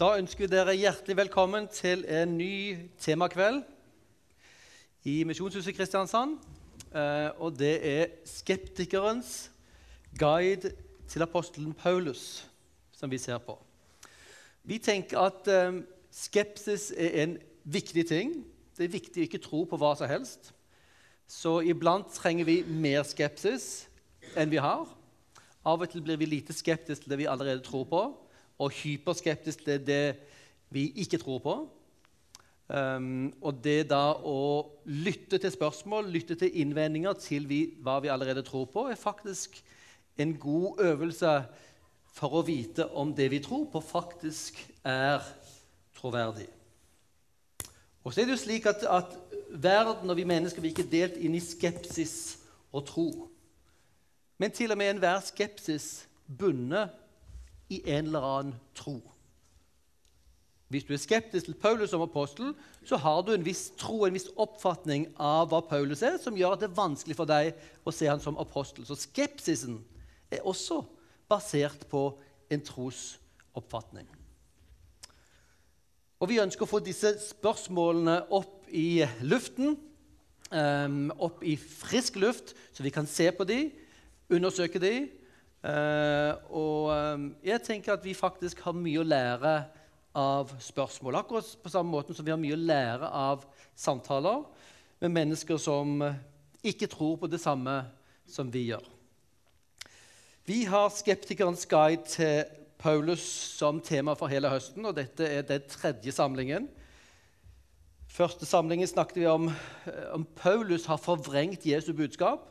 Da ønsker vi dere hjertelig velkommen til en ny temakveld i Misjonshuset Kristiansand. Eh, Og det er skeptikerens guide til apostelen Paulus som vi ser på. Vi tenker at eh, skepsis er en viktig ting. Det er viktig å ikke tro på hva som helst. Så iblant trenger vi mer skepsis enn vi har. Av og til blir vi lite skeptiske til det vi allerede tror på, og hyperskeptisk det er det vi ikke tror på. Um, og det da å lytte til spørsmål, lytte til innvendinger til vi, hva vi allerede tror på, er faktisk en god øvelse for å vite om det vi tror på, faktisk er troverdig. Og så er det jo slik at, at verden og vi mennesker er ikke delt inn i skepsis og tro. Men til og med enhver skepsis bundet i en eller annen tro. Hvis du er skeptisk til Paulus som apostel, så har du en viss tro, en viss oppfatning av hva Paulus er, som gjør at det er vanskelig for deg å se han som apostel. Så skepsisen er også basert på en trosoppfatning. Og Vi ønsker å få disse spørsmålene opp i luften, um, opp i frisk luft, så vi kan se på dem, undersøke dem. Uh, og um, jeg tenker at vi faktisk har mye å lære av spørsmål. Akkurat på samme måte som vi har mye å lære av samtaler med mennesker som ikke tror på det samme som vi gjør. Vi har skeptikerens guide til Paulus som tema for hele høsten, og dette er den tredje samlingen. Første samlingen snakket vi om om Paulus har forvrengt Jesu budskap.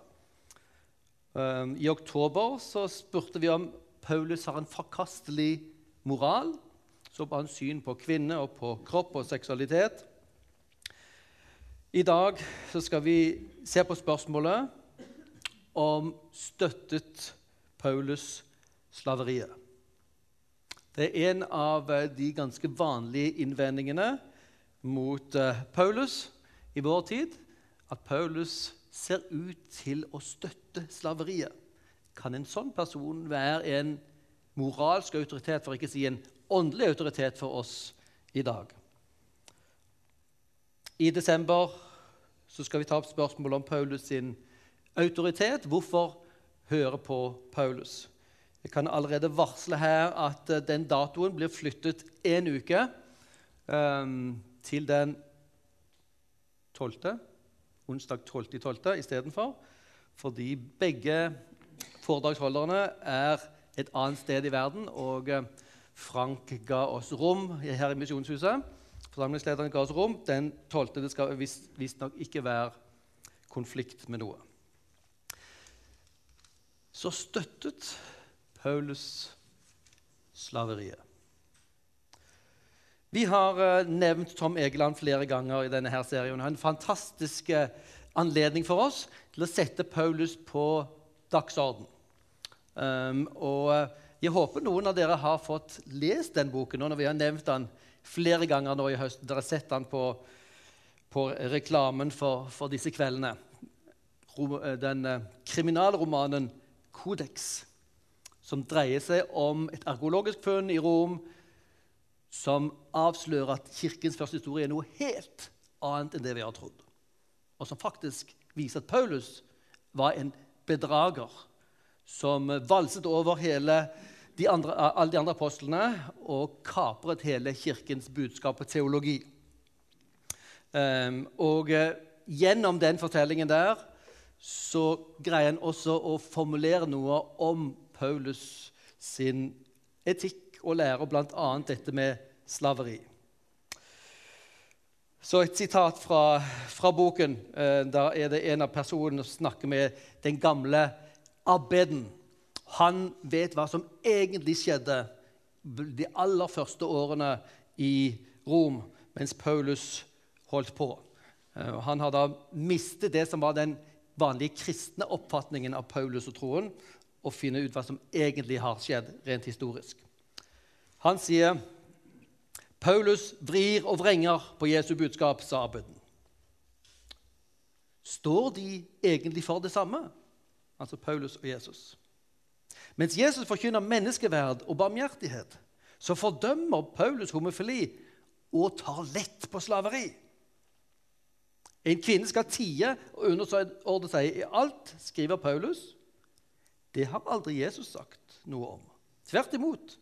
Um, I oktober så spurte vi om Paulus har en forkastelig moral. Så på hans syn på kvinne og på kropp og seksualitet. I dag så skal vi se på spørsmålet om støttet Paulus slaveriet. Det er en av de ganske vanlige innvendingene mot eh, Paulus i vår tid at Paulus ser ut til å støtte slaveriet. Kan en sånn person være en moralsk autoritet, for ikke å si en åndelig autoritet for oss i dag? I desember skal vi ta opp spørsmålet om Paulus sin autoritet. Hvorfor høre på Paulus? Jeg kan allerede varsle her at uh, den datoen blir flyttet én uke um, til den 12. Onsdag 12.12. istedenfor. Fordi begge foredragsholderne er et annet sted i verden. Og uh, Frank ga oss rom her i Misjonshuset. Forsamlingslederen ga oss rom. Den 12. Det skal visstnok ikke være konflikt med noe. Så støttet Paulus slaveriet. Vi har uh, nevnt Tom Egeland flere ganger i denne her serien. Han har en fantastisk uh, anledning for oss til å sette Paulus på dagsorden. Um, og uh, Jeg håper noen av dere har fått lest den boken nå når vi har nevnt den flere ganger nå i høst. Dere har sett den på, på reklamen for, for, disse kveldene. Den kriminalromanen 'Kodeks' som dreier seg om et arkeologisk funn i Rom som avslører at kirkens første historie er noe helt annet enn det vi har trodd. Og som faktisk viser at Paulus var en bedrager som valset over de andre, alle de andre apostlene og kapret hele kirkens budskap og teologi. Um, og uh, gjennom den fortellingen der så greier han også å formulere noe om Paulus sin etikk og lærer bl.a. dette med slaveri. Så et sitat fra, fra boken. Eh, der er det en av personene som snakker med den gamle abbeden. Han vet hva som egentlig skjedde de aller første årene i Rom mens Paulus holdt på. Eh, han har da mistet det som var den vanlige kristne oppfatningen av Paulus og troen, og finne ut hva som egentlig har skjedd rent historisk. Han sier Paulus vrir og vrenger på Jesu budskap, sa abbeden. Står de egentlig for det samme, altså Paulus og Jesus? Mens Jesus forkynner menneskeverd og barmhjertighet, så fordømmer Paulus homofili og tar lett på slaveri. En kvinne skal tie og underordne seg i alt, skriver Paulus. Det har aldri Jesus sagt noe om. Tvert imot.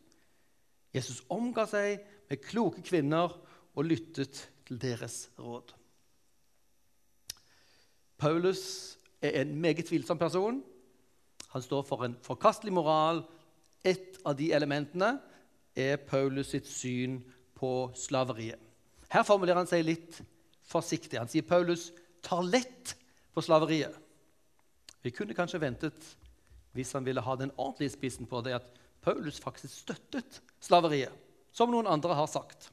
Jesus omga seg med kloke kvinner og lyttet til deres råd. Paulus er en meget tvilsom person. Han står for en forkastelig moral. Et av de elementene er Paulus sitt syn på slaveriet. Her formulerer han seg litt forsiktig. Han sier Paulus tar lett på slaveriet. Vi kunne kanskje ventet, hvis han ville ha den ordentlige spissen på det, at Paulus faktisk støttet slaveriet, som noen andre har sagt.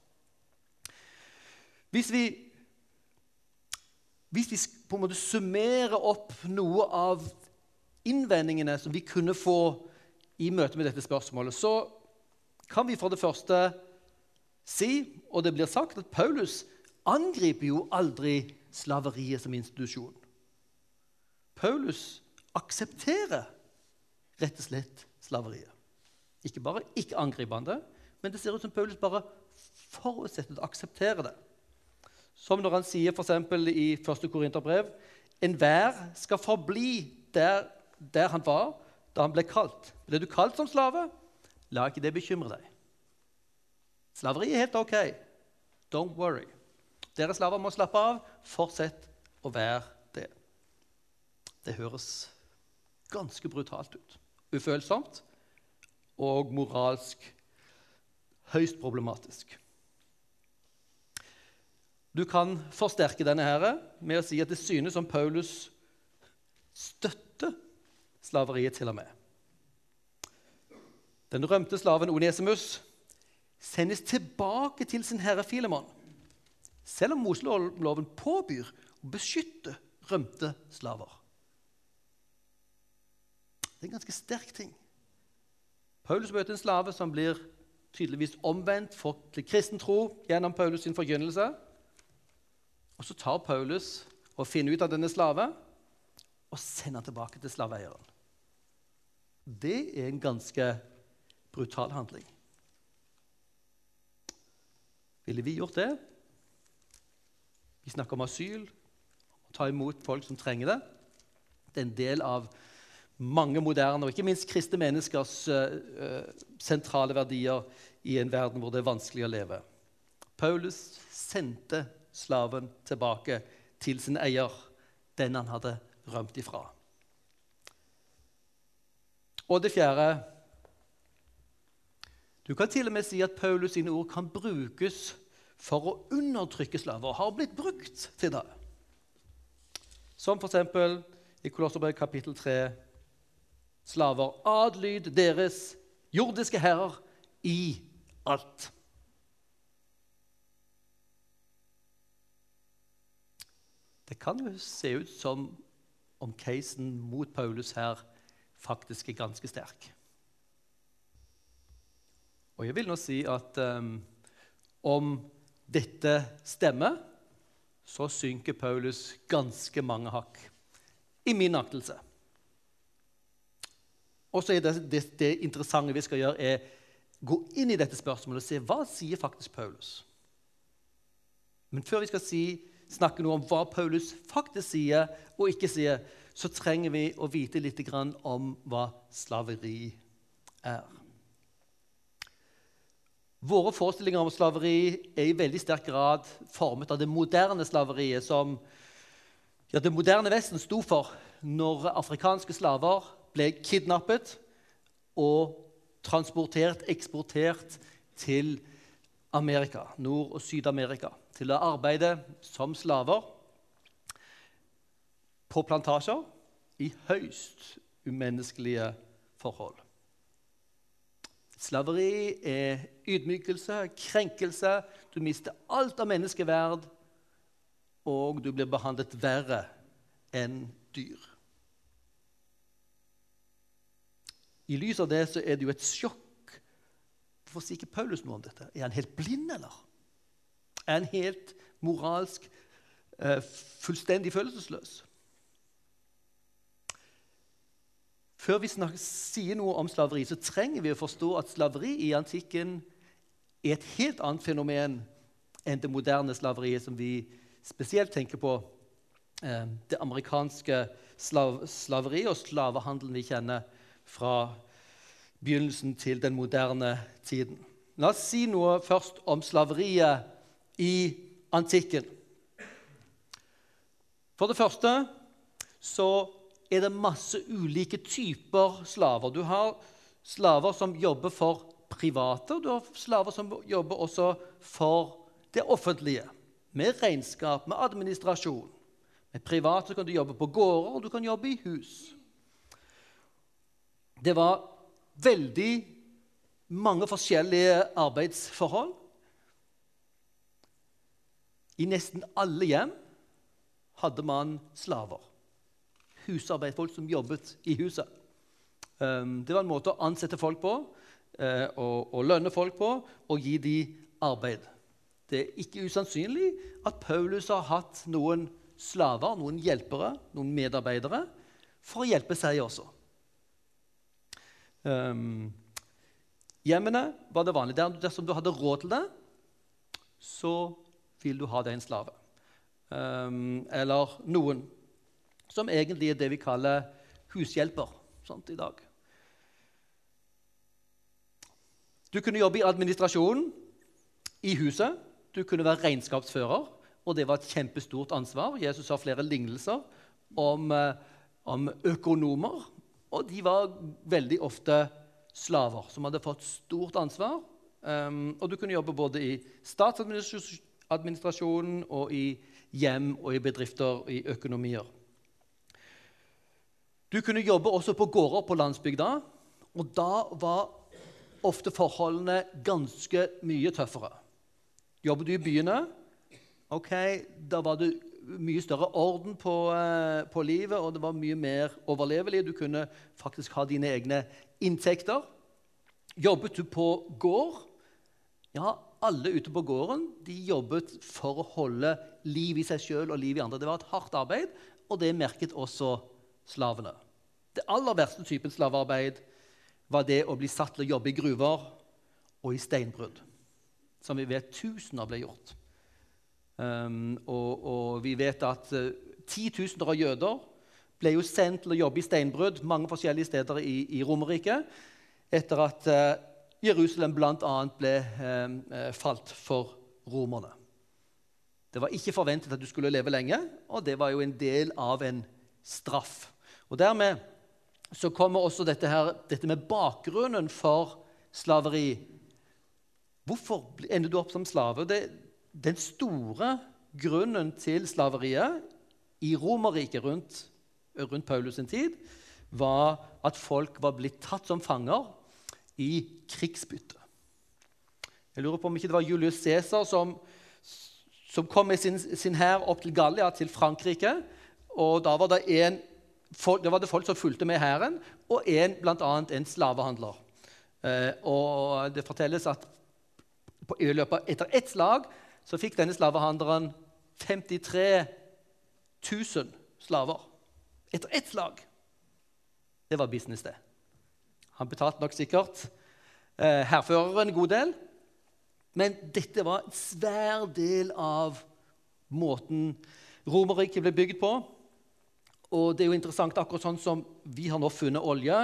Hvis vi, hvis vi på en måte summerer opp noe av innvendingene som vi kunne få i møte med dette spørsmålet, så kan vi for det første si, og det blir sagt, at Paulus angriper jo aldri slaveriet som institusjon. Paulus aksepterer rett og slett slaveriet. Ikke bare ikke angripende, men det ser ut som Paulus bare forutsetter å akseptere det. Som når han sier f.eks. i 1. Korinterbrev Enhver skal forbli der, der han var da han ble kalt. Ble du kalt som slave? La ikke det bekymre deg. Slaveri er helt ok. Don't worry. Dere slaver må slappe av. Fortsett å være det. Det høres ganske brutalt ut. Ufølsomt og moralsk høyst problematisk. Du kan forsterke denne her med å si at det synes som Paulus støtter slaveriet til og med. Den rømte slaven Onesimus sendes tilbake til sin herre Filemon, selv om Moseloven påbyr å beskytte rømte slaver. Det er en ganske sterk ting. Paulus møter en slave som blir tydeligvis omvendt til kristen tro gjennom Paulus' sin forkynnelse. Og Så tar Paulus og finner ut av denne slave og sender han tilbake til slaveeieren. Det er en ganske brutal handling. Ville vi gjort det? Vi snakker om asyl, å ta imot folk som trenger det. Det er en del av mange moderne og ikke minst kristne menneskers uh, sentrale verdier i en verden hvor det er vanskelig å leve. Paulus sendte slaven tilbake til sin eier, den han hadde rømt ifra. Og det fjerde Du kan til og med si at Paulus sine ord kan brukes for å undertrykke slaver, og har blitt brukt til det. Som f.eks. i Kolosserbrevet kapittel 3.: Slaver, adlyd deres jordiske herrer i alt. Det kan jo se ut som om casen mot Paulus her faktisk er ganske sterk. Og jeg vil nå si at um, om dette stemmer, så synker Paulus ganske mange hakk i min aktelse. Og så er det, det, det, interessante vi skal gjøre, er gå inn i dette spørsmålet og se hva sier faktisk Paulus. Men før vi skal si snakke noe om hva Paulus faktisk sier og ikke sier, så trenger vi å vite litt om hva slaveri er. Våre forestillinger om slaveri er i veldig sterk grad formet av det moderne slaveriet som ja, det moderne Vesten sto for når afrikanske slaver ble kidnappet og transportert, eksportert til Amerika, Nord- og Syd-Amerika til å arbeide som slaver på plantasjer i høyst umenneskelige forhold. Slaveri er ydmykelse, krenkelse. Du mister alt av menneskeverd, og du blir behandlet verre enn dyr. I lys av det så er det jo et sjokk. Hvorfor sier ikke Paulus noe om dette? Er han helt blind, eller? er han helt moralsk eh, fullstendig følelsesløs. Før vi snakker, sier noe om slaveri, så trenger vi å forstå at slaveri i antikken er et helt annet fenomen enn det moderne slaveriet som vi spesielt tenker på. Eh, det amerikanske slav slaveriet og slavehandelen vi kjenner fra begynnelsen til den moderne tiden. La oss si noe først om slaveriet i antikken. For det første så er det masse ulike typer slaver. Du har slaver som jobber for private, og du har slaver som jobber også for det offentlige. Med regnskap, med administrasjon. Med private kan du jobbe på gårder, og du kan jobbe i hus. Det var veldig mange forskjellige arbeidsforhold. I nesten alle hjem hadde man slaver. Husarbeidsfolk som jobbet i huset. Um, det var en måte å ansette folk på, og, og lønne folk på, og gi dem arbeid. Det er ikke usannsynlig at Paulus har hatt noen slaver, noen hjelpere, noen medarbeidere, for å hjelpe seg også. Um, hjemmene var det vanlig. Dersom du hadde råd til det, så vil du ha deg en slave. Um, eller noen. Som egentlig er det vi kaller hushjelper sant, i dag. Du kunne jobbe i administrasjonen i huset. Du kunne være regnskapsfører, og det var et kjempestort ansvar. Jesus har flere lignelser om, eh, om økonomer, og de var veldig ofte slaver som hadde fått stort ansvar. Um, og du kunne jobbe både i statsadministrasjonen og i hjem og i bedrifter i økonomier. Du kunne jobbe også på gårder på landsbygda, og da var ofte forholdene ganske mye tøffere. Jobber du i byene, ok, da var det mye større orden på, eh, på, livet, og det var mye mer overlevelig. Du kunne faktisk ha dine egne inntekter. Jobbet du på gård, ja, alle ute på gården de jobbet for å holde liv i seg sjøl og liv i andre. Det var et hardt arbeid, og det merket også slavene. Det aller verste typen slavearbeid var det å bli satt til å jobbe i gruver og i steinbrudd, som vi vet tusener ble gjort. Um, og, og, vi vet at uh, titusener av jøder ble jo sendt til å jobbe i steinbrudd mange forskjellige steder i, i Romerike etter at uh, Jerusalem bl.a. ble eh, falt for romerne. Det var ikke forventet at du skulle leve lenge, og det var jo en del av en straff. Og Dermed så kommer også dette, her, dette med bakgrunnen for slaveri. Hvorfor ender du opp som slave? Det, den store grunnen til slaveriet i Romerriket rundt, rundt Paulus' sin tid var at folk var blitt tatt som fanger i krigsbytte. Jeg lurer på om ikke det var Julius Cæsar som, som, kom med sin, sin hær opp til Gallia, til Frankrike. og Da var det, en, det, var det folk som fulgte med hæren, og en, bl.a. en slavehandler. Eh, og Det fortelles at på, i løpet etter ett slag så fikk denne slavehandleren 53 000 slaver. Etter ett slag. Det var business, det. Han betalte nok sikkert eh, hærføreren en god del. Men dette var en svær del av måten Romerriket ble bygd på. Og det er jo interessant, akkurat sånn som vi har nå funnet olje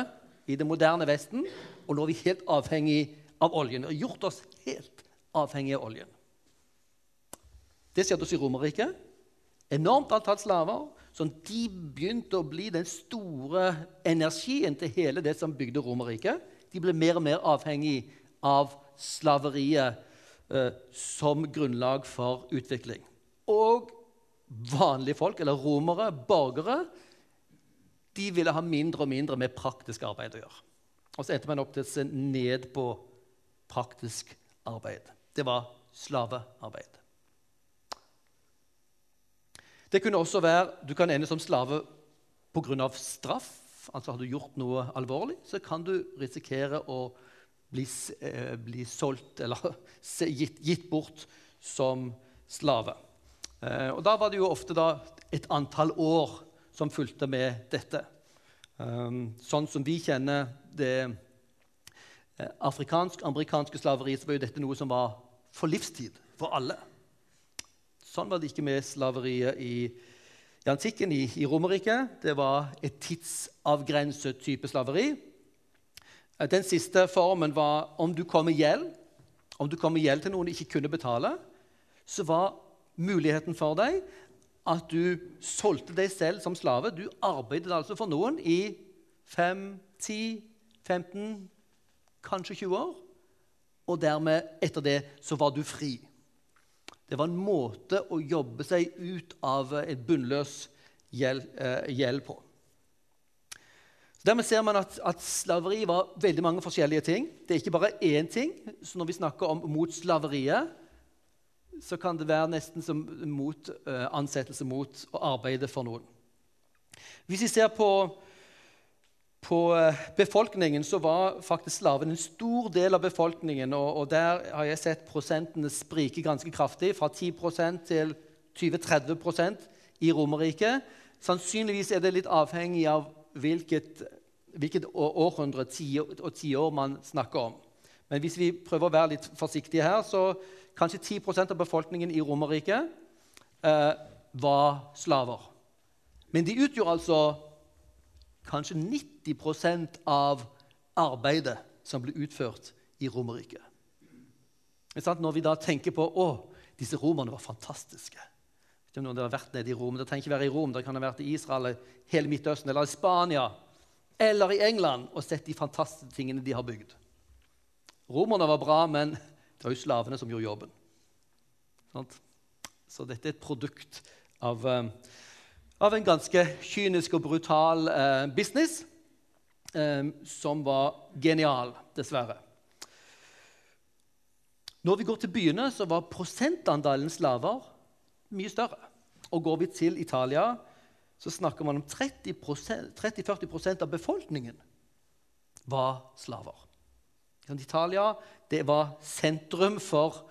i det moderne Vesten, og nå er vi helt avhengig av oljen. Har gjort oss helt avhengig av oljen. Det skjedde også i Romerriket. Enormt antall slaver. Sånn de begynte å bli den store energien til hele det som bygde Romerriket. De ble mer og mer avhengig av slaveriet eh, som grunnlag for utvikling. Og vanlige folk, eller romere, borgere, de ville ha mindre og mindre med praktisk arbeid å gjøre. Og så endte man opp til å se ned på praktisk arbeid. Det var slavearbeid. Det kunne også være du kan ende som slave pga. straff. Altså Har du gjort noe alvorlig, så kan du risikere å bli, eh, bli solgt eller gitt, gitt, bort som slave. Eh, og Da var det jo ofte da, et antall år som fulgte med dette. Eh, sånn som vi kjenner det eh, afrikansk-amerikanske slaveriet, så var jo dette noe som var for livstid for alle. Sånn var det ikke med slaveriet i, i antikken, i, i Romerriket. Det var et tidsavgrenset type slaveri. Den siste formen var om du kom i gjeld, om du kom i gjeld til noen du ikke kunne betale, så var muligheten for deg at du solgte deg selv som slave. Du arbeidet altså for noen i 5, 10, 15, kanskje 20 år. Og dermed, etter det, så var du fri. Det var en måte å jobbe seg ut av et bunnløs eh, gjeld på. Så Dermed ser man at, at, slaveri var veldig mange forskjellige ting. Det er ikke bare én ting. Så når vi snakker om mot slaveriet, så kan det være nesten som mot uh, ansettelse mot å arbeide for noen. Hvis vi ser på, på uh, befolkningen, så var faktisk slaven en stor del av befolkningen. Og, og der har jeg sett prosentene sprike ganske kraftig, fra 10 til 20-30% i Romerriket. Sannsynligvis er det litt avhengig av hvilket, hvilket århundre og tiår man snakker om. Men hvis vi prøver å være litt forsiktige her, så kanskje 10% av befolkningen i Romerriket eh, var slaver. Men de utgjorde altså kanskje 90% av arbeidet som ble utført i Romerriket. Når vi da tenker på å, disse romerne var fantastiske Ikke om dere har vært nede i Rom, Dere trenger ikke være i Rom, dere kan ha vært i Israel, hele Midtøsten eller i Spania eller i England og sett de fantastiske tingene de har bygd. Romerne var bra, men det var jo slavene som gjorde jobben. Så dette er et produkt av, eh, av en ganske kynisk og brutal eh, business eh, som var genial, dessverre. Når vi går til byene, så var prosentandelen slaver mye større. Og går vi til Italia, så snakker man om 30-40% av befolkningen var slaver. Italia det var sentrum for,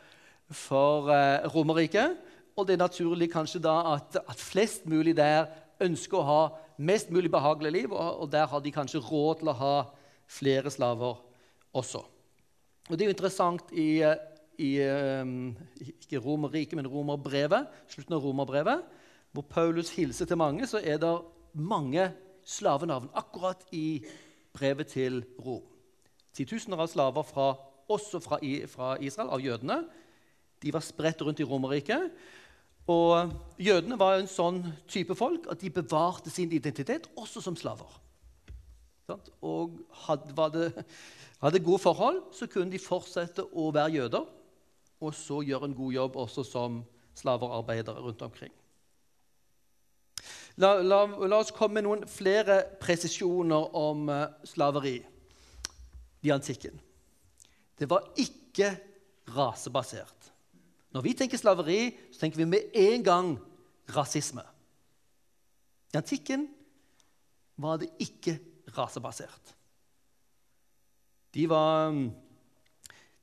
for eh, Romerriket. Og det er naturlig kanskje da at, at, flest mulig der ønsker å ha mest mulig behagelig liv, og, og der har de kanskje råd til å ha flere slaver også. Og Det er jo interessant i, i um, ikke Romerriket, men Romerbrevet, slutten av Romerbrevet, hvor Paulus hilser til mange, så er det mange slavenavn akkurat i brevet til Rom. Titusener av slaver fra også fra, fra Israel, av jødene. De var spredt rundt i Romerriket. Og jødene var en sånn type folk at de bevarte sin identitet også som slaver. Og hadde, det, hadde gode forhold, så kunne de fortsette å være jøder og så gjøre en god jobb også som slaverarbeidere rundt omkring. La, la, la oss komme med noen flere presisjoner om uh, slaveri i antikken. Det var ikke rasebasert. Når vi tenker slaveri, så tenker vi med en gang rasisme. I antikken var det ikke rasebasert. De, var,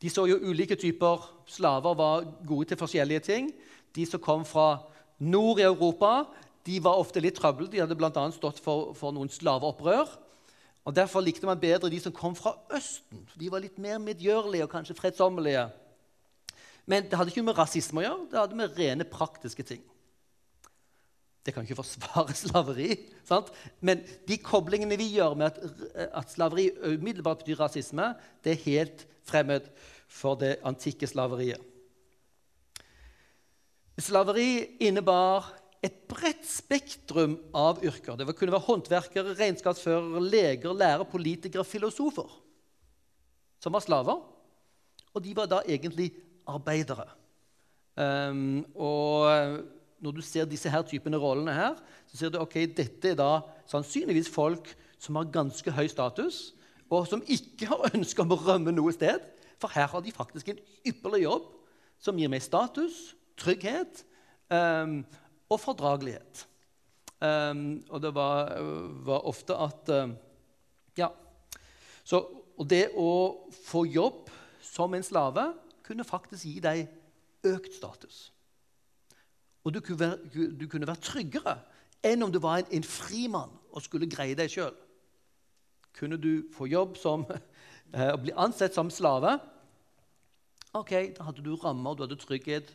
de så jo ulike typer slaver var gode til forskjellige ting. De som kom fra nord i Europa, de var ofte litt trøbbel. De hadde bl.a. stått for, for noen slaveopprør. Og Derfor likte man bedre de som kom fra Østen. De var litt mer medgjørlige og kanskje fredsommelige. Men det hadde ikke med rasisme å gjøre, det hadde med rene praktiske ting. Det kan ikke forsvare slaveri. Sant? Men de koblingene vi gjør med at, at slaveri umiddelbart betyr rasisme, det er helt fremmed for det antikke slaveriet. Slaveri innebar et bredt spektrum av yrker. Det kunne være håndverkere, regnskapsførere, leger, lærere, politikere, filosofer som var slaver. Og de var da egentlig arbeidere. Um, og når du ser disse her typene rollene her, så ser du ok, dette er da sannsynligvis folk som har ganske høy status, og som ikke har ønske om å rømme noe sted. For her har de faktisk en ypperlig jobb som gir meg status, trygghet. Um, og fordragelighet. Um, og det var, var ofte at um, Ja. Så, det å få jobb som en slave kunne faktisk gi deg økt status. Og du kunne være, du kunne være tryggere enn om du var en, en frimann og skulle greie deg sjøl. Kunne du få jobb som, eh, å bli ansett som slave, ok, da hadde du rammer, du hadde trygghet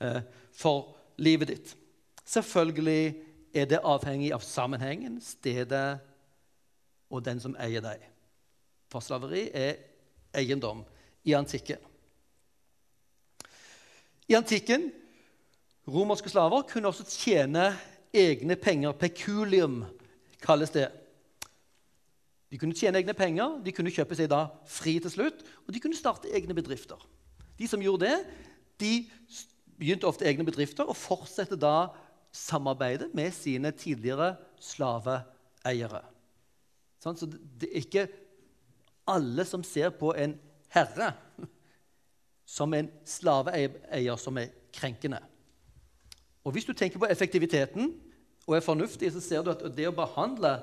eh, for livet ditt. Selvfølgelig er det avhengig av sammenhengen, stedet og den som eier deg. For slaveri er eiendom i antikken. I antikken romerske slaver kunne også tjene egne penger. Peculium kalles det. De kunne tjene egne penger, de kunne kjøpe seg da fri til slutt, og de kunne starte egne bedrifter. De som gjorde det, de begynte ofte egne bedrifter og fortsatte da samarbeidet med sine tidligere slaveeiere. Sånn, så det er ikke alle som ser på en herre som en slaveeier som er krenkende. Og Hvis du tenker på effektiviteten og er fornuftig, så ser du at det å behandle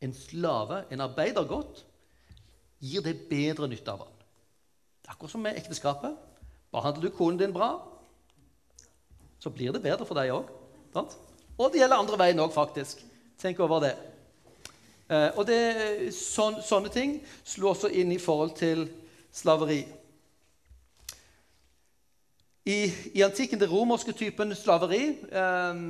en slave, en arbeider, godt, gir det bedre nytte av han. Akkurat som med ekteskapet. Behandler du konen din bra, så blir det bedre for deg òg. Og det gjelder andre veien òg, faktisk. Tenk over det. Eh, og det, sån, sånne ting slår også inn i forhold til slaveri. I, i antikken det romerske typen slaveri eh,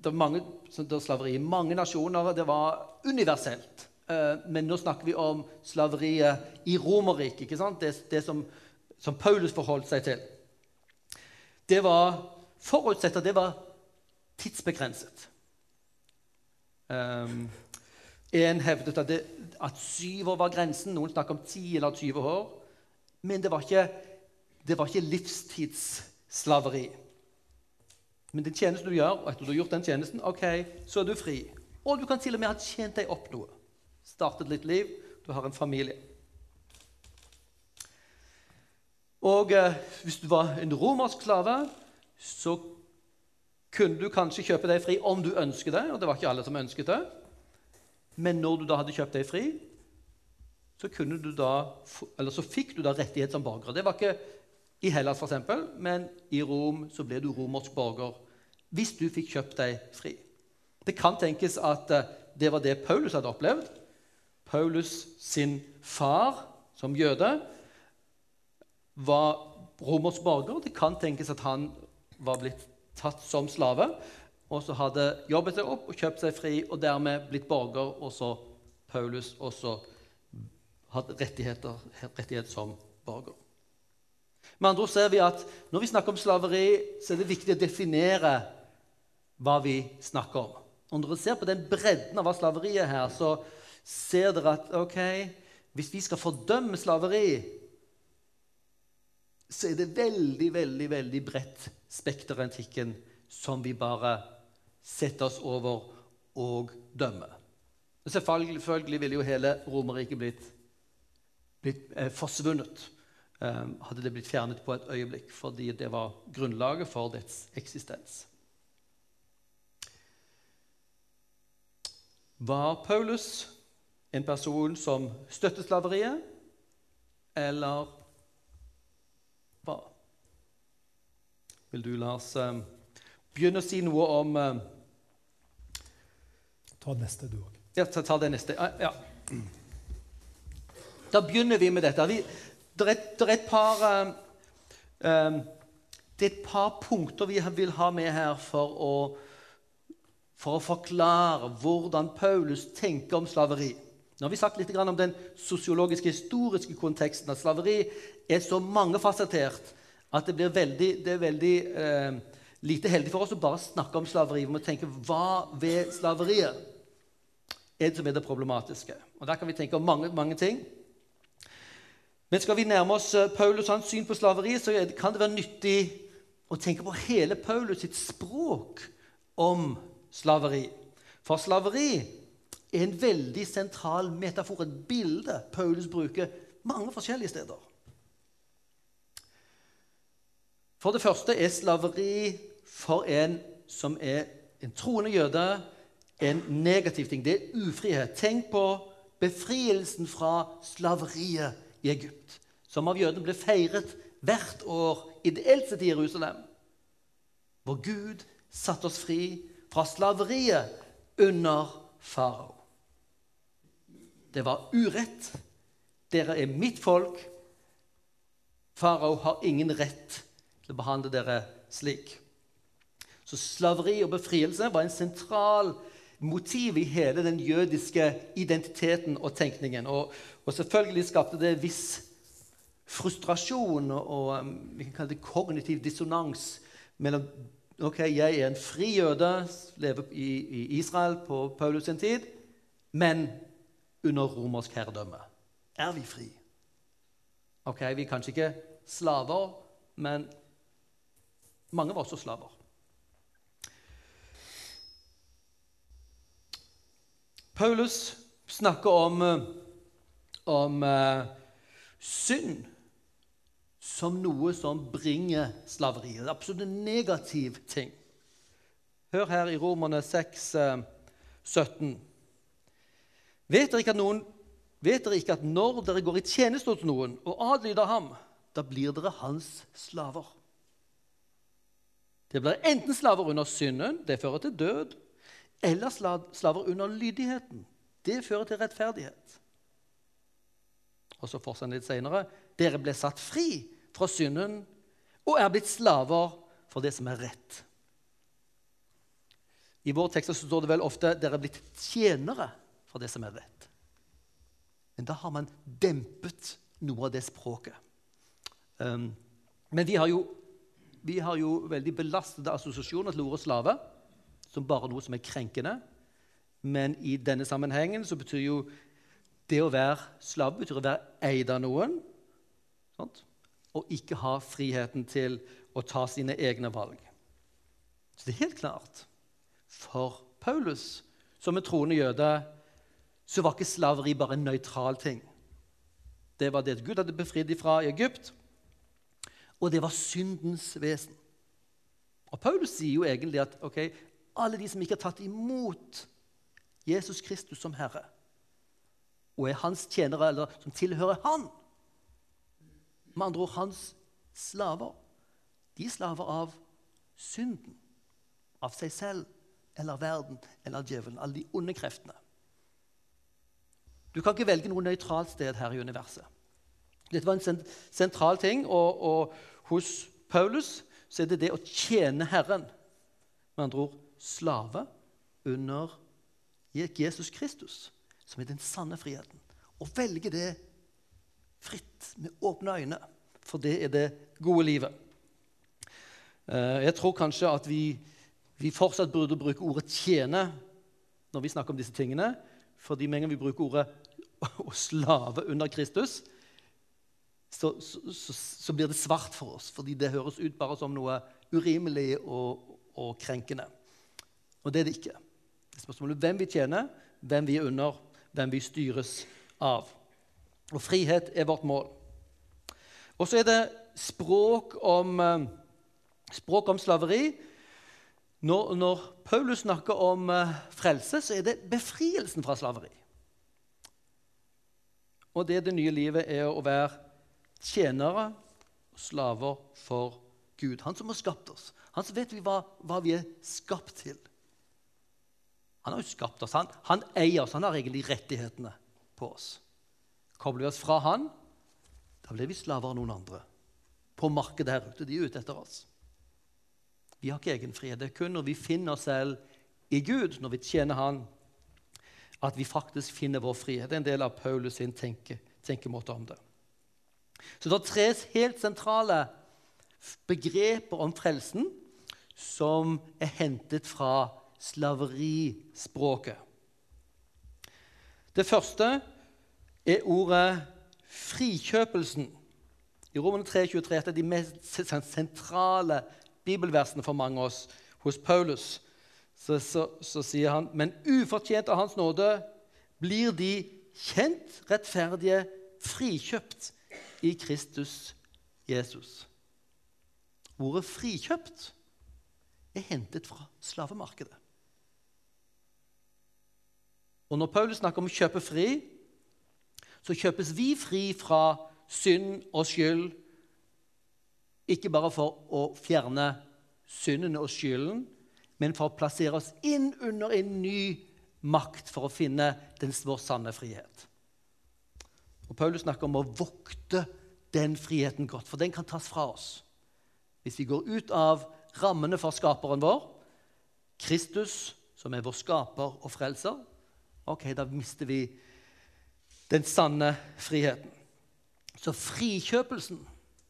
det var mange, det var slaveri i mange nasjoner. Det var universelt. Eh, men nå snakker vi om slaveriet i Romerriket. Det, det som, som, Paulus forholdt seg til. Det var forutsett at det var tidsbegrenset. Um, en hevdet at, det, at syv år var grensen. Noen snakker om ti eller 20 år. Men det var ikke, det var ikke livstidsslaveri. Men den tjenesten du gjør, og etter du har gjort den tjenesten, ok, så er du fri. Og du kan til og med ha tjent deg opp noe. Startet litt liv. Du har en familie. Og eh, hvis du var en romersk slave, så kunne du kanskje kjøpe deg fri om du ønsket det. Og det var ikke alle som ønsket det. Men når du da hadde kjøpt deg fri, så, da, så fikk du da rettighet som borger. Det var ikke i Hellas, f.eks., men i Rom så ble du romersk borger hvis du fikk kjøpt deg fri. Det kan tenkes at eh, det var det Paulus hadde opplevd. Paulus sin far som jøde var romersk borger. Det kan tenkes at han var blitt tatt som slave og så hadde jobbet seg opp og kjøpt seg fri og dermed blitt borger, og så Paulus også hadde rettigheter, rettighet som borger. Med andre ord ser vi at Når vi snakker om slaveri, så er det viktig å definere hva vi snakker om. Og Når dere ser på den bredden av hva slaveri er her, så ser dere at ok, hvis vi skal fordømme slaveri, så er det veldig, veldig, veldig bredt spekter av antikken som vi bare setter oss over og dømmer. Selvfølgelig ville jo hele Romerriket blitt, blitt eh, forsvunnet hadde det blitt fjernet på et øyeblikk, fordi det var grunnlaget for dets eksistens. Var Paulus en person som støttet slaveriet, eller hva? Vil du, Lars, eh, begynne å si noe om Ta Ta neste, du òg. Ja, ta, ta, det neste. Ja. Da begynner vi med dette. Vi, det, er, et par um, Det er et par punkter vi vil ha med her for å, for å forklare hvordan Paulus tenker om slaveri. Nå har vi sagt litt om den sosiologiske, historiske konteksten. At slaveri er så mangefasettert at det blir veldig, det er veldig eh, lite heldig for oss å bare snakke om slaveri. Vi må tenke hva ved slaveriet er det som er det problematiske. Og Der kan vi tenke om mange, mange ting. Men skal vi nærme oss eh, Paulus hans syn på slaveri, så kan det være nyttig å tenke på hele Paulus sitt språk om slaveri. For slaveri er en veldig sentral metafor, et bilde Paulus bruker mange forskjellige steder. For det første er slaveri for en som er en troende jøde, en negativ ting. Det er ufrihet. Tenk på befrielsen fra slaveriet i Egypt, som av jødene ble feiret hvert år ideelt sett i Jerusalem. Hvor Gud satte oss fri fra slaveriet under farao. Det var urett. Dere er mitt folk. Farao har ingen rett til å behandle dere slik. Så slaveri og befrielse var en sentral motiv i hele den jødiske identiteten og tenkningen. Og, og selvfølgelig skapte det viss frustrasjon og um, vi kan kalle det kognitiv dissonans mellom ok, jeg er en fri jøde, lever i, i Israel på Paulus sin tid, men under romersk herredømme. Er vi fri? Ok, Vi er kanskje ikke slaver, men mange var også slaver. Paulus snakker om, eh, om uh, synd som noe som bringer slaveriet. Det er absolutt negativ ting. Hør her i Romerne 6, uh, 17. Vet dere, noen, vet dere ikke at når dere går i tjeneste hos noen og adlyder ham, da blir dere hans slaver? Det blir enten slaver under synden, det fører til død, eller slaver under lydigheten. Det fører til rettferdighet. Og så fortsetter han litt senere. Dere ble satt fri fra synden og er blitt slaver for det som er rett. I vår tekst står det vel ofte dere er blitt tjenere for det som er rett. Men da har man dempet noe av det språket. Um, men vi har, jo, vi har jo veldig belastede assosiasjoner til ordet slave som bare noe som er krenkende. Men i denne sammenhengen så betyr jo det å være slave betyr å være eid av noen. Sant? Og ikke ha friheten til å ta sine egne valg. Så det er helt klart For Paulus, som en troende jøde, så var ikke slaveri bare en nøytral ting. Det var det Gud hadde befridd fra i Egypt, og det var syndens vesen. Og Paulus sier jo egentlig at ok, alle de som ikke har tatt imot Jesus Kristus som Herre, og er hans tjenere, eller som tilhører Han. Med andre ord hans slaver. De er slaver av synden, av seg selv eller verden eller djevelen. Alle de onde kreftene. Du kan ikke velge noe nøytralt sted her i universet. Dette var en sentral ting, og, og hos Paulus så er det det å tjene Herren. Med andre ord slave under Jesus Kristus, som er den sanne friheten. Og velge det fritt, med åpne øyne, for det er det gode livet. Eh, jeg tror kanskje at vi, vi fortsatt burde bruke ordet 'tjene' når vi snakker om disse tingene. fordi med en vi bruker ordet 'å slave under Kristus', så, så, så, blir det svart for oss, fordi det høres ut bare som noe urimelig og, og krenkende. Og det er det ikke. Det er spørsmålet hvem vi tjener, hvem vi er under, hvem vi styres av. Og frihet er vårt mål. Og så er det språk om, eh, språk om slaveri. Når, når, Paulus snakker om eh, frelse, så er det befrielsen fra slaveri. Og det det nye livet er å være tjenere og slaver for Gud. Han som har skapt oss. Han som vet vi hva, hva vi er skapt til. Han har jo skapt oss. Han, han, eier oss. Han har egentlig rettighetene på oss. Kobler vi oss fra han, da blir vi slaver av noen andre. På markedet her ute. De er ute etter oss. Vi har ikke egen frihet. Det er kun når vi finner oss selv i Gud, når vi tjener Han, at vi faktisk finner vår frihet. Det er en del av Paulus sin tenke, tenkemåte om det. Så det er tre helt sentrale begreper om frelsen som er hentet fra slaverispråket. Det første er ordet frikjøpelsen. I Romerne 3,23 er de mest sentrale bibelversene for mange av oss hos Paulus. Så, så, så sier han men ufortjent av Hans nåde blir de kjent, rettferdige, frikjøpt i Kristus Jesus. Ordet 'frikjøpt' er hentet fra slavemarkedet. Og når Paulus snakker om å kjøpe fri, så kjøpes vi fri fra synd og skyld. Ikke bare for å fjerne synden og skylden, men for å plassere oss inn under en ny makt for å finne den vår sanne frihet. Og Paulus snakker om å vokte den friheten godt, for den kan tas fra oss. Hvis vi går ut av rammene for skaperen vår, Kristus, som er vår skaper og frelser, ok, da mister vi den sanne friheten. Så frikjøpelsen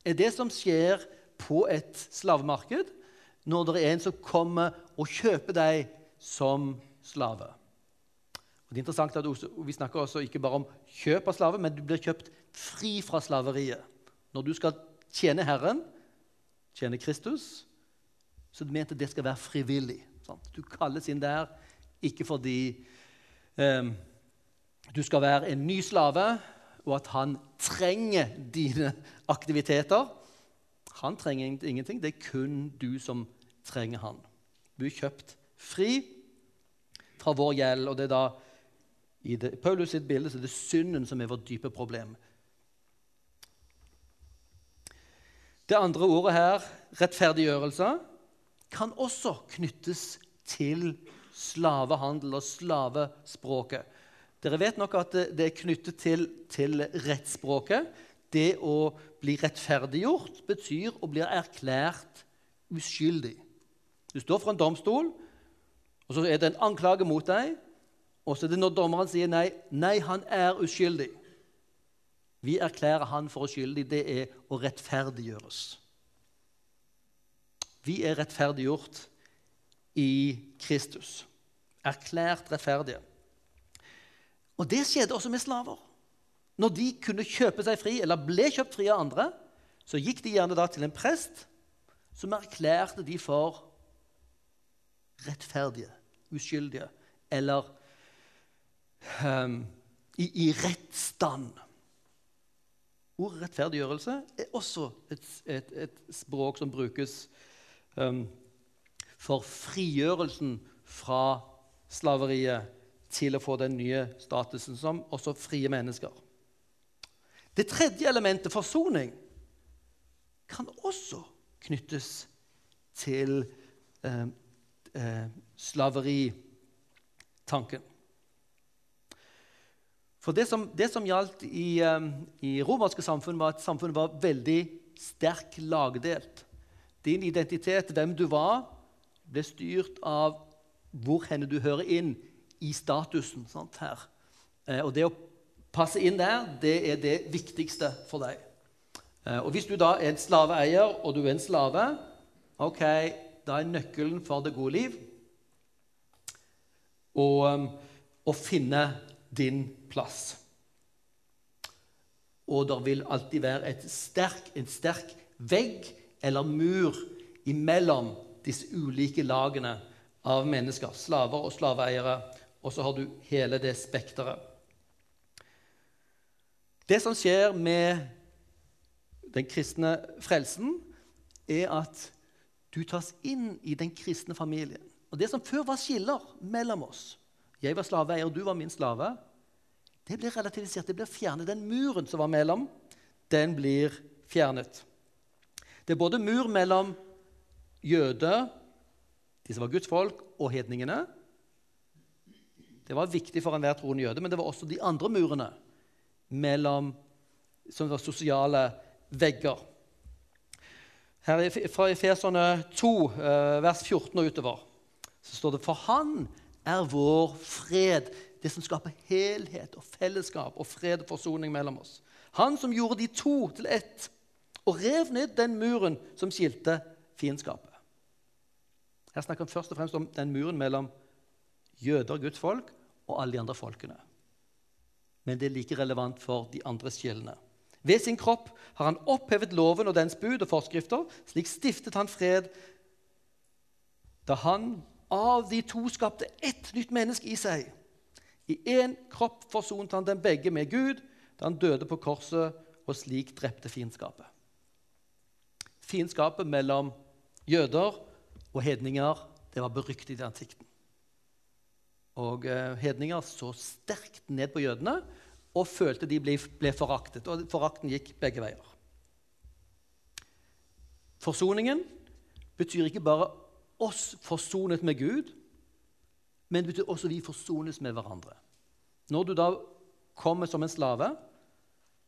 er det som skjer på et slavemarked når det er en som kommer og kjøper deg som slave. Og det er interessant at Vi snakker også ikke bare om kjøp av slave, men du blir kjøpt fri fra slaveriet. Når du skal tjene Herren, tjene Kristus, så du mente det skal være frivillig. Sant? Du kalles inn der ikke fordi eh, du skal være en ny slave, og at han trenger dine aktiviteter. Han trenger ingenting. Det er kun du som trenger han. Du er kjøpt fri fra vår gjeld. og det er da i det, Paulus sitt bilde så er det synden som er vårt dype problem. Det andre ordet her, rettferdiggjørelse, kan også knyttes til slavehandel og slavespråket. Dere vet nok at det er knyttet til, til rettsspråket. Det å bli rettferdiggjort betyr å bli erklært uskyldig. Du står for en domstol, og så er det en anklage mot deg. Og så er det når dommeren sier nei, nei, han er uskyldig. Vi erklærer han for uskyldig. Det er å rettferdiggjøres. Vi er rettferdiggjort i Kristus. Erklært rettferdige. Og det skjedde også med slaver. Når de kunne kjøpe seg fri, eller ble kjøpt fri av andre, så gikk de gjerne da til en prest som erklærte de for rettferdige, uskyldige eller um, i, i rett stand. Ordet rettferdiggjørelse er også et, et, et språk som brukes um, for frigjørelsen fra slaveriet til å få den nye statusen som også frie mennesker. Det tredje elementet, forsoning, kan også knyttes til eh, eh, slaveritanken. For det som, det som gjaldt i, eh, i romerske samfunn, var at samfunnet var veldig sterk lagdelt. Din identitet, hvem du var, ble styrt av hvor henne du hører inn i statusen. Sant, her. Eh, og det å passe inn der, det er det viktigste for deg. Eh, og hvis du da er en slaveeier, og du er en slave, ok, da er nøkkelen for det gode liv å, um, finne din plass. Og det vil alltid være sterk, en sterk vegg eller mur imellom disse ulike lagene av mennesker. Slaver og slaveeiere. Og så har du hele det spekteret. Det som skjer med den kristne frelsen, er at du tas inn i den kristne familien. Og Det som før var skiller mellom oss Jeg var slaveeier, du var min slave. Det blir relativisert, det blir fjernet. Den muren som var mellom, den blir fjernet. Det er både mur mellom jøder, de som var Guds folk, og hedningene. Det var viktig for enhver troende jøde, men det var også de andre murene mellom, som var sosiale vegger. Her Fra Efeserne 2, eh, vers 14 og utover, så står det For Han er vår fred det som skaper helhet og fellesskap og fred og forsoning mellom oss. Han som gjorde de to til ett og rev ned den muren som skilte fiendskapet. Her snakker han først og fremst om den muren mellom jøder, Guds folk, og alle de andre folkene. Men det er like relevant for de andre sjelene. Ved sin kropp har han opphevet loven og dens bud og forskrifter. Slik stiftet han fred da han av de to skapte ett nytt menneske i seg i én kropp forsonte han dem begge med Gud da han døde på korset og slik drepte fiendskapet. Fiendskapet mellom jøder og hedninger det var beryktet i antikten. Og eh, Hedninger så sterkt ned på jødene og følte de ble, ble foraktet. Og forakten gikk begge veier. Forsoningen betyr ikke bare oss forsonet med Gud, men det betyr også vi forsones med hverandre. Når du da kommer som en slave,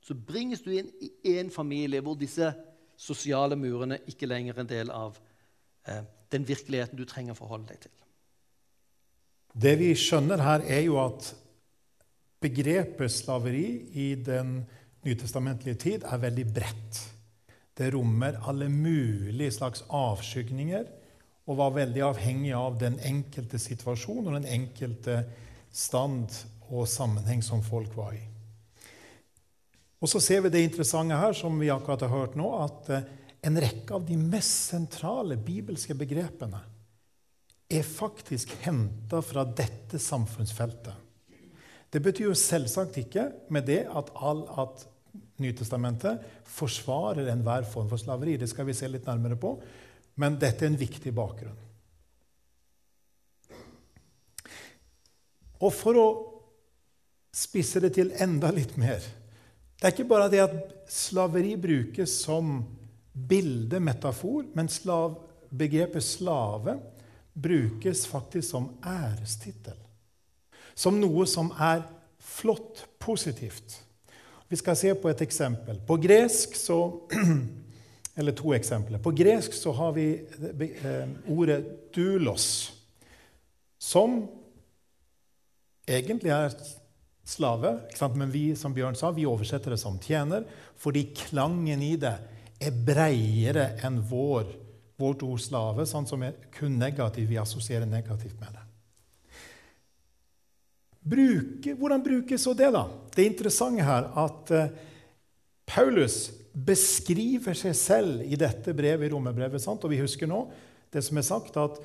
så bringes du inn i én familie hvor disse sosiale murene ikke lenger er en del av eh, den virkeligheten du trenger å forholde deg til. Det vi skjønner her, er jo at begrepet slaveri i den nytestamentlige tid er veldig bredt. Det rommer alle mulige slags avskygninger og var veldig avhengig av den enkelte situasjon og den enkelte stand og sammenheng som folk var i. Og så ser vi det interessante her, som vi akkurat har hørt nå, at eh, en rekke av de mest sentrale bibelske begrepene er faktisk henta fra dette samfunnsfeltet. Det betyr jo selvsagt ikke med det at, all, at Nytestamentet forsvarer enhver form for slaveri. Det skal vi se litt nærmere på. Men dette er en viktig bakgrunn. Og for å spisse det til enda litt mer Det er ikke bare det at slaveri brukes som bilde, metafor, men slav, begrepet slave brukes faktisk som ærestittel. Som noe som er flott, positivt. Vi skal se på et eksempel. På gresk så Eller to eksempler. På gresk så har vi eh, ordet 'dulos', som egentlig er slave. Men vi som Bjørn sa, vi oversetter det som tjener, fordi klangen i det er breiere enn vår, vårt ord slave, sånn som er kun negativ. Vi assosierer negativt med det. Bruke, hvordan brukes så det, da? Det interessante her at uh, Paulus beskriver seg selv i dette brevet, i romerbrevet. Og vi husker nå det som er sagt, at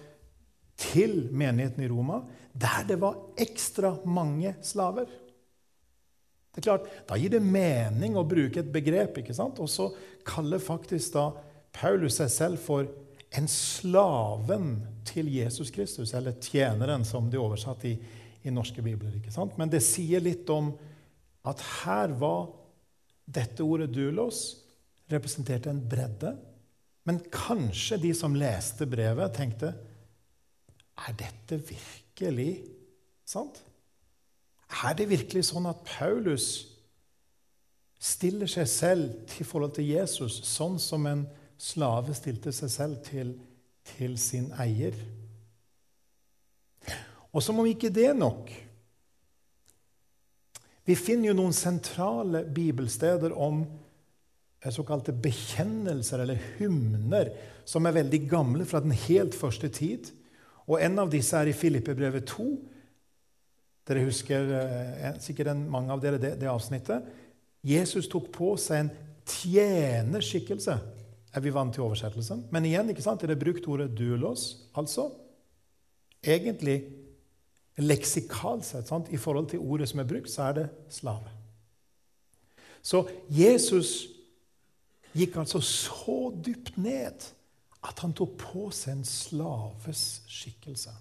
til menigheten i Roma, der det var ekstra mange slaver det er klart, Da gir det mening å bruke et begrep. ikke sant? Og så kaller faktisk da Paulus seg selv for en slaven til Jesus Kristus, eller tjeneren, som de er oversatt i, i norske bibler. ikke sant? Men det sier litt om at her var dette ordet 'dulos' representerte en bredde. Men kanskje de som leste brevet, tenkte Er dette virkelig sant? Er det virkelig sånn at Paulus stiller seg selv til forhold til Jesus sånn som en slave stilte seg selv til, til sin eier? Og som om ikke det er nok Vi finner jo noen sentrale bibelsteder om såkalte bekjennelser eller hymner som er veldig gamle fra den helt første tid. Og En av disse er i Filippebrevet 2, dere husker eh, sikkert mange av dere det, det, avsnittet. Jesus tok på seg en tjenerskikkelse, er vi vant til oversettelsen. Men igjen ikke sant, er det brukt ordet 'dulos', altså egentlig leksikalt sett, sant? i forhold til ordet som er brukt, så er det slave. Så Jesus gikk altså så dypt ned at han tok på seg en slaves skikkelse.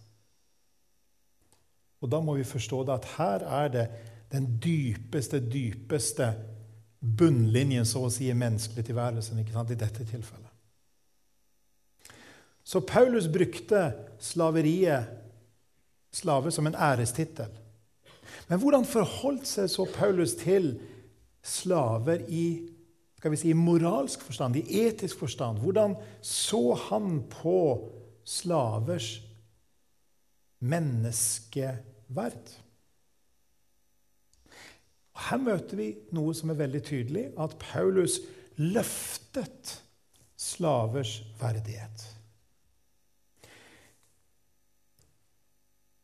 Og da må vi forstå det at her er det den dypeste, dypeste bunnlinjen så å si, i menneskelig tilværelsen ikke sant, i dette tilfellet. Så Paulus brukte slaveriet, slave, som en ærestittel. Men hvordan forholdt seg så Paulus til slaver i skal vi si, moralsk forstand, i etisk forstand? Hvordan så han på slavers menneskeverd. Her møter vi noe som er veldig tydelig, at Paulus løftet slavers verdighet.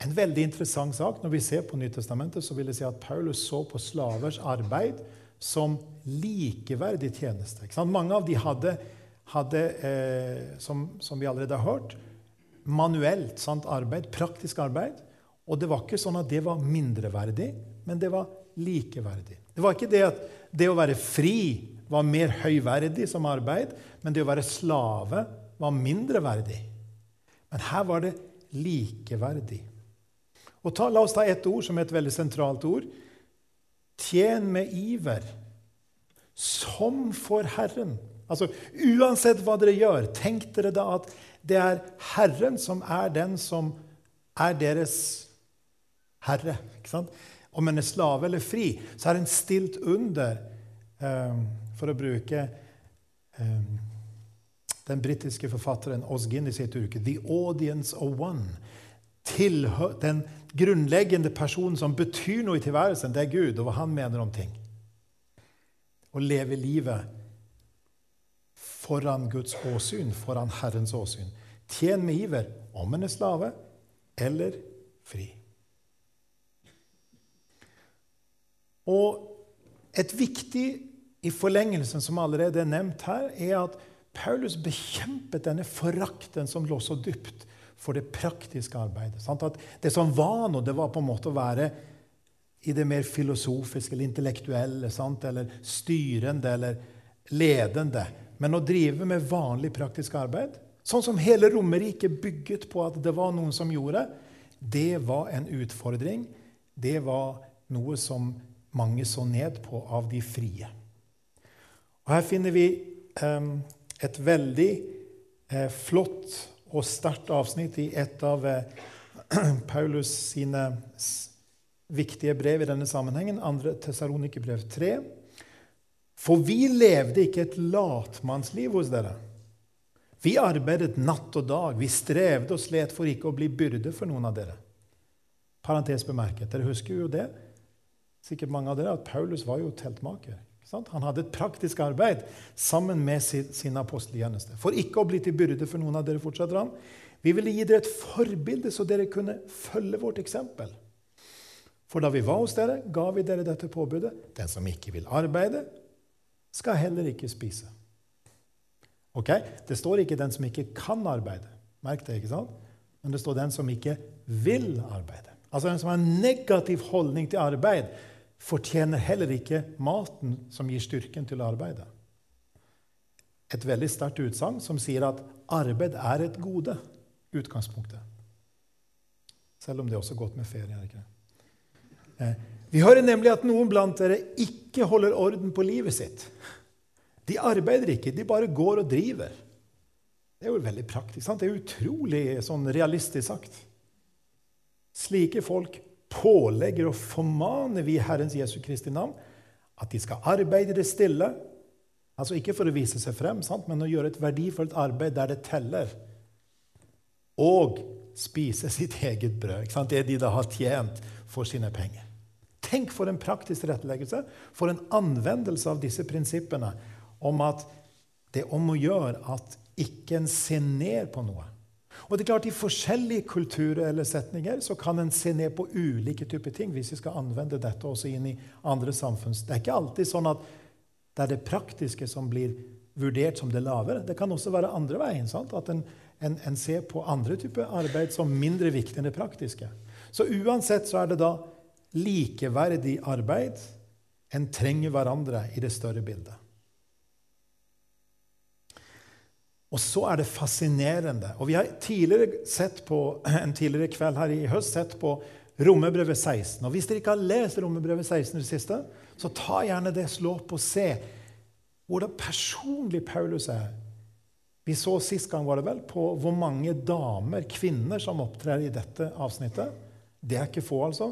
En veldig interessant sak når vi ser på Nytestamentet, så vil jeg si at Paulus så på slavers arbeid som likeverdig tjeneste. Mange av de hadde, hadde eh, som, som, vi allerede har hørt, manuelt sant, arbeid, praktisk arbeid. Og det var ikke sånn at det var mindreverdig, men det var likeverdig. Det var ikke det at det å være fri var mer høyverdig som arbeid, men det å være slave var mindreverdig. Men her var det likeverdig. Og ta, La oss ta ett ord som er et veldig sentralt ord. Tjen med iver, som for Herren. Altså, Uansett hva dere gjør, tenk dere da at det er Herren som er den som er deres herre. ikke sant? Om en er slave eller fri, så er en stilt under um, for å bruke um, den britiske forfatteren Os Guinness sitt uke, 'The Audience of One'. Tilhør, den grunnleggende personen som betyr noe i tilværelsen, det er Gud, og hva han mener om ting. Å leve livet foran Guds åsyn, foran Herrens åsyn. Tjen med iver, om en er slave eller fri. Og et viktig i forlengelsen som allerede er nevnt her, er at Paulus bekjempet denne forakten som lå så dypt for det praktiske arbeidet. At det som var nå, det var på en måte å være i det mer filosofiske eller intellektuelle, sant? eller styrende eller ledende. Men å drive med vanlig praktisk arbeid, sånn som hele Romerike bygget på at det var noen som gjorde, det var en utfordring. Det var noe som mange så ned på av de frie. Og Her finner vi um, et veldig eh, flott og sterkt avsnitt i et av eh, Paulus sine viktige brev i denne sammenhengen, 2. Tessalonikerbrev 3. For vi levde ikke et latmannsliv hos dere. Vi arbeidet natt og dag. Vi strevde og slet for ikke å bli byrde for noen av dere. Parentes bemerket. Dere husker jo det, sikkert mange av dere, at Paulus var jo teltmaker. Han hadde et praktisk arbeid sammen med sin, sin aposteltjeneste. For ikke å bli til byrde for noen av dere, fortsetter han. Vi ville gi dere et forbilde, så dere kunne følge vårt eksempel. For da vi var hos dere, ga vi dere dette påbudet. Den som ikke vil arbeide, skal heller ikke spise. Ok? Det står ikke 'den som ikke kan arbeide'. Merk det, ikke sant? Men det står 'den som ikke vil arbeide'. Altså den som har en negativ holdning til arbeid fortjener heller ikke maten som gir styrken til å arbeide. Et veldig sterkt utsagn som sier at arbeid er et gode. Utgangspunktet. Selv om det er også godt med ferie. er ikke det? Eh, vi hører nemlig at noen blant dere ikke holder orden på livet sitt. De arbeider ikke, de bare går og driver. Det er jo veldig praktisk. Sant? Det er utrolig sånn realistisk sagt. Slike folk pålegger og formaner vi Herrens Jesu Kristi navn at de skal arbeide det stille. Altså ikke for å vise seg frem, sant? men å gjøre et verdifullt arbeid der det teller. Og spise sitt eget brød. Det de da har tjent for sine penger. Tenk for en praktisk tilretteleggelse, for en anvendelse av disse prinsippene om at det er om å gjøre at ikke en ser ned på noe. Og det er klart I forskjellige kulturer eller setninger så kan en se ned på ulike typer ting. hvis vi skal anvende dette også inn i andre samfunns... Det er ikke alltid sånn at det er det praktiske som blir vurdert som det lavere. Det kan også være andre veien. Sant? At en, en, en, ser på andre typer arbeid som mindre viktig enn det praktiske. Så uansett så er det da likeverdig arbeid. En trenger hverandre i det større bildet. Og så er det fascinerende. Og Vi har tidligere sett på, en tidligere kveld her i høst sett på Romerbrevet 16. Og Hvis dere ikke har lest Romerbrevet 16 i det siste, så ta gjerne det, slå opp og se hvordan personlig Paulus er. Vi så sist gang var det vel, på hvor mange damer, kvinner, som opptrer i dette avsnittet. Det er ikke få, altså.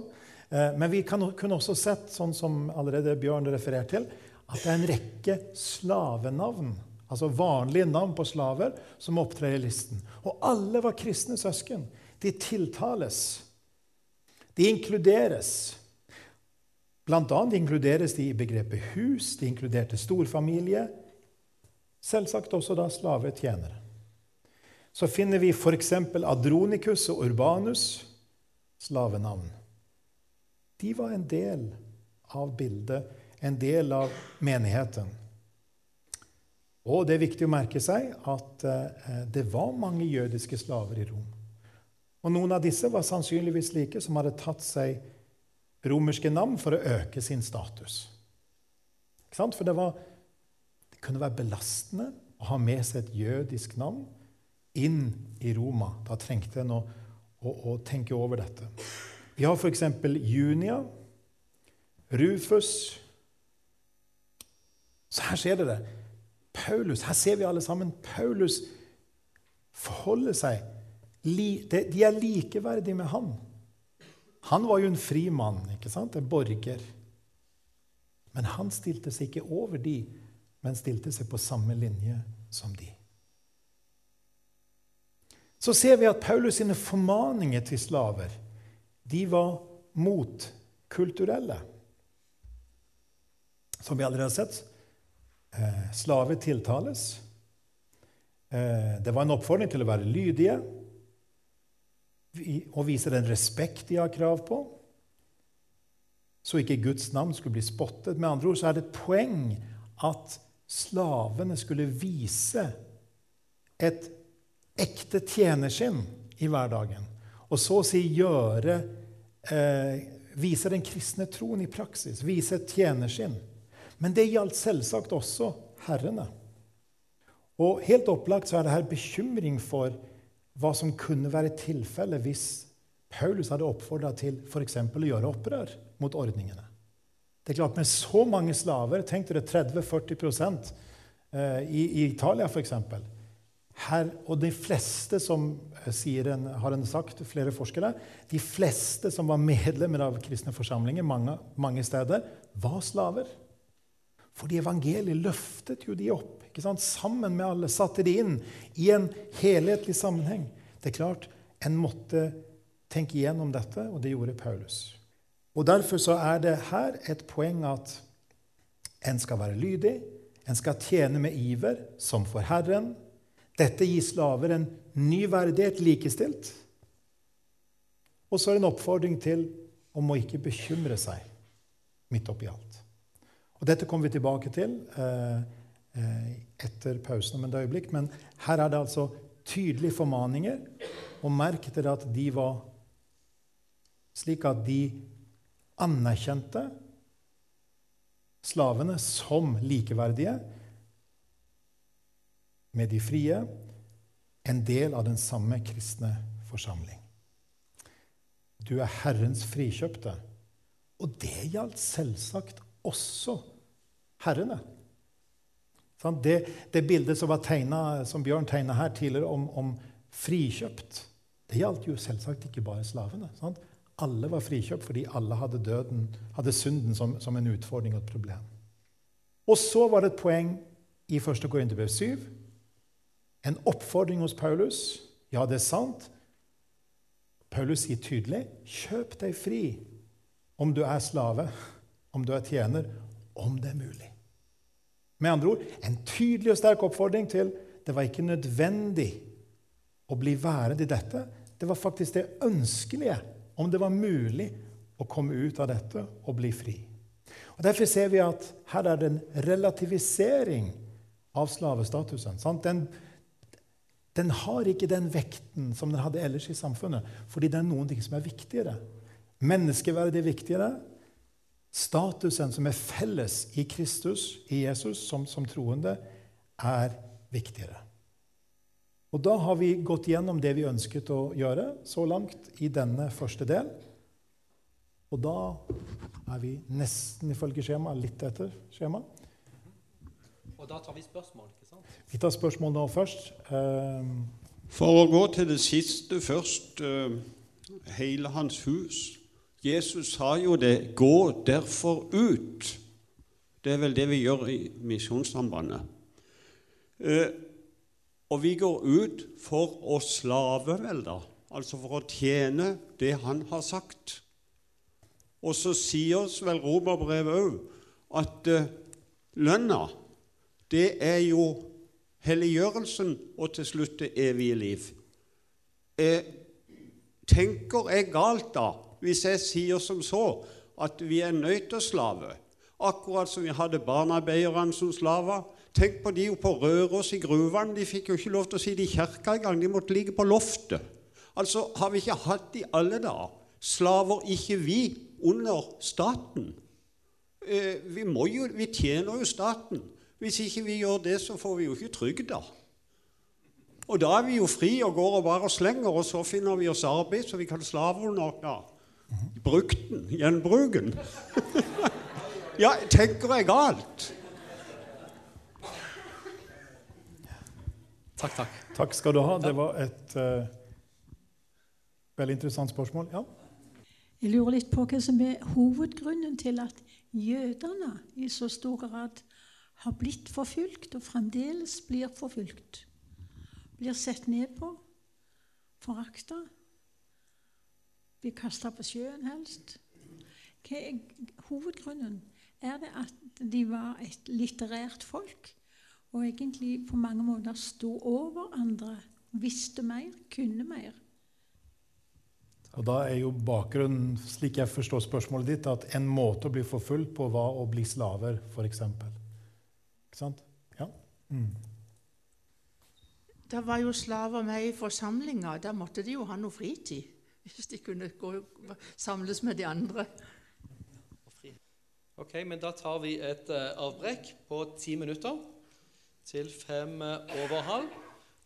Eh, men vi kunne også sett, sånn som allerede Bjørn refererte til, at det er en rekke slavenavn altså vanlige navn på slaver, som opptrer i listen. Og alle var kristne søsken. De tiltales. De inkluderes. Blant annet inkluderes de i begrepet hus, de inkluderte storfamilie. Selvsagt også da slavetjenere. Så finner vi f.eks. Adronikus og Urbanus, slavenavn. De var en del av bildet, en del av menigheten. Og det er viktig å merke seg at eh, det var mange jødiske slaver i Rom. Og noen av disse var sannsynligvis like som hadde tatt seg romerske navn for å øke sin status. For det, var, det kunne være belastende å ha med seg et jødisk navn inn i Roma. Da trengte en å, å, å tenke over dette. Vi har f.eks. Junia, Rufus Så her ser dere. Paulus, Her ser vi alle sammen Paulus forholder seg De er likeverdige med han. Han var jo en fri mann, ikke sant? en borger. Men han stilte seg ikke over de, men stilte seg på samme linje som de. Så ser vi at Paulus sine formaninger til slaver de var motkulturelle. Som vi allerede har sett. Eh, slaver tiltales. Eh, det var en oppfordring til å være lydige og vise den respekt de har krav på, så ikke Guds navn skulle bli spottet. Med andre ord så er det et poeng at slavene skulle vise et ekte tjenerskinn i hverdagen. Og så å si gjøre eh, Vise den kristne troen i praksis. Vise et tjenerskinn. Men det gjaldt selvsagt også herrene. Og helt opplagt så er det her bekymring for hva som kunne være tilfellet hvis Paulus hadde oppfordra til f.eks. å gjøre opprør mot ordningene. Det er klart Med så mange slaver, tenk dere 30-40 eh, i, i Italia f.eks. Her, og de fleste som en, har en sagt, flere forskere, de fleste som var medlemmer av kristne forsamlinger mange, mange steder, var slaver. Fordi evangeliet løftet jo de opp ikke sant? sammen med alle, satte de inn i en helhetlig sammenheng. Det er klart, En måtte tenke igjennom dette, og det gjorde Paulus. Og Derfor så er det her et poeng at en skal være lydig, en skal tjene med iver, som for Herren. Dette gir slaver en ny verdighet, likestilt. Og så er det en oppfordring til om å ikke bekymre seg midt oppi alt. Og Dette kommer vi tilbake til eh, eh, etter pausen om et øyeblikk. Men her er det altså tydelige formaninger. Og merk dere at de var slik at de anerkjente slavene som likeverdige med de frie, en del av den samme kristne forsamling. Du er Herrens frikjøpte. Og det gjaldt selvsagt også herrene. Det, det bildet som, tegnet, som Bjørn tegna her tidligere om, om, frikjøpt, det gjaldt jo selvsagt ikke bare slavene. Sant? Alle var frikjøpt fordi alle hadde, døden, hadde synden som, som, en utfordring og et problem. Og så var det et poeng i 1. Korinterbrev 7. En oppfordring hos Paulus. Ja, det er sant. Paulus sier tydelig, 'Kjøp deg fri om du er slave, om du er tjener, om det er mulig. Med andre ord en tydelig og sterk oppfordring til det var ikke nødvendig å bli værende i dette. Det var faktisk det ønskelige, om det var mulig å komme ut av dette og bli fri. Og Derfor ser vi at her er det en relativisering av slavestatusen. Sant? Den, den, har ikke den vekten som den hadde ellers i samfunnet, fordi det er noen ting som er viktigere. Menneskeverdet er viktigere. Statusen som er felles i Kristus, i Jesus, som, som troende, er viktigere. Og Da har vi gått gjennom det vi ønsket å gjøre så langt i denne første del. Og da er vi nesten ifølge skjema, litt etter skjema. Og da tar vi spørsmål, ikke sant? Vi tar spørsmål nå først. Uh, For å gå til det siste først. Uh, hele hans hus Jesus sa jo det 'gå derfor ut'. Det er vel det vi gjør i Misjonssambandet. Uh, og vi går ut for å slave, vel, da. Altså for å tjene det han har sagt. Og så sier oss vel Romerbrevet òg at uh, lønna, det er jo helliggjørelsen og til slutt det evige liv. Jeg tenker jeg galt da hvis jeg sier som så at vi er nøyteslave, akkurat som vi hadde barnearbeiderne som slaver. Tenk på de på Røros i gruvene. De fikk jo ikke lov til å sitte i kirka engang. De måtte ligge på loftet. Altså, Har vi ikke hatt i alle dager slaver ikke vi under staten? Eh, vi, jo, vi tjener jo staten. Hvis ikke vi gjør det, så får vi jo ikke trygda. Og da er vi jo fri og går og bare slenger, og så finner vi oss arbeid så vi kan slave under. Ja. brukten. Gjenbruken. ja, tenker jeg galt? Takk, takk. Takk skal du ha. Det var et uh, veldig interessant spørsmål. Ja? Jeg lurer litt på hva som er hovedgrunnen til at jødene i så stor grad har blitt forfulgt, og fremdeles blir forfulgt. Blir sett ned på, forakta, blir kasta på sjøen helst. Hva er hovedgrunnen? Er det at de var et litterært folk og egentlig på mange måter sto over andre, visste mer, kunne mer? Og Da er jo bakgrunnen, slik jeg forstår spørsmålet ditt, at en måte å bli forfulgt på var å bli slaver, f.eks. Ikke sant? Ja. Mm. Det var jo slaver med i forsamlinga. Da måtte de jo ha noe fritid. Hvis de kunne gå, samles med de andre. Ok, men Da tar vi et uh, avbrekk på ti minutter til fem uh, over halv.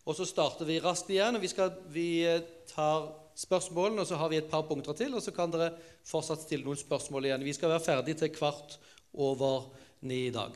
Og så starter vi raskt igjen. og Vi, skal, vi uh, tar spørsmålene, og så har vi et par punkter til. Og så kan dere fortsatt stille noen spørsmål igjen. Vi skal være ferdig til kvart over ni i dag.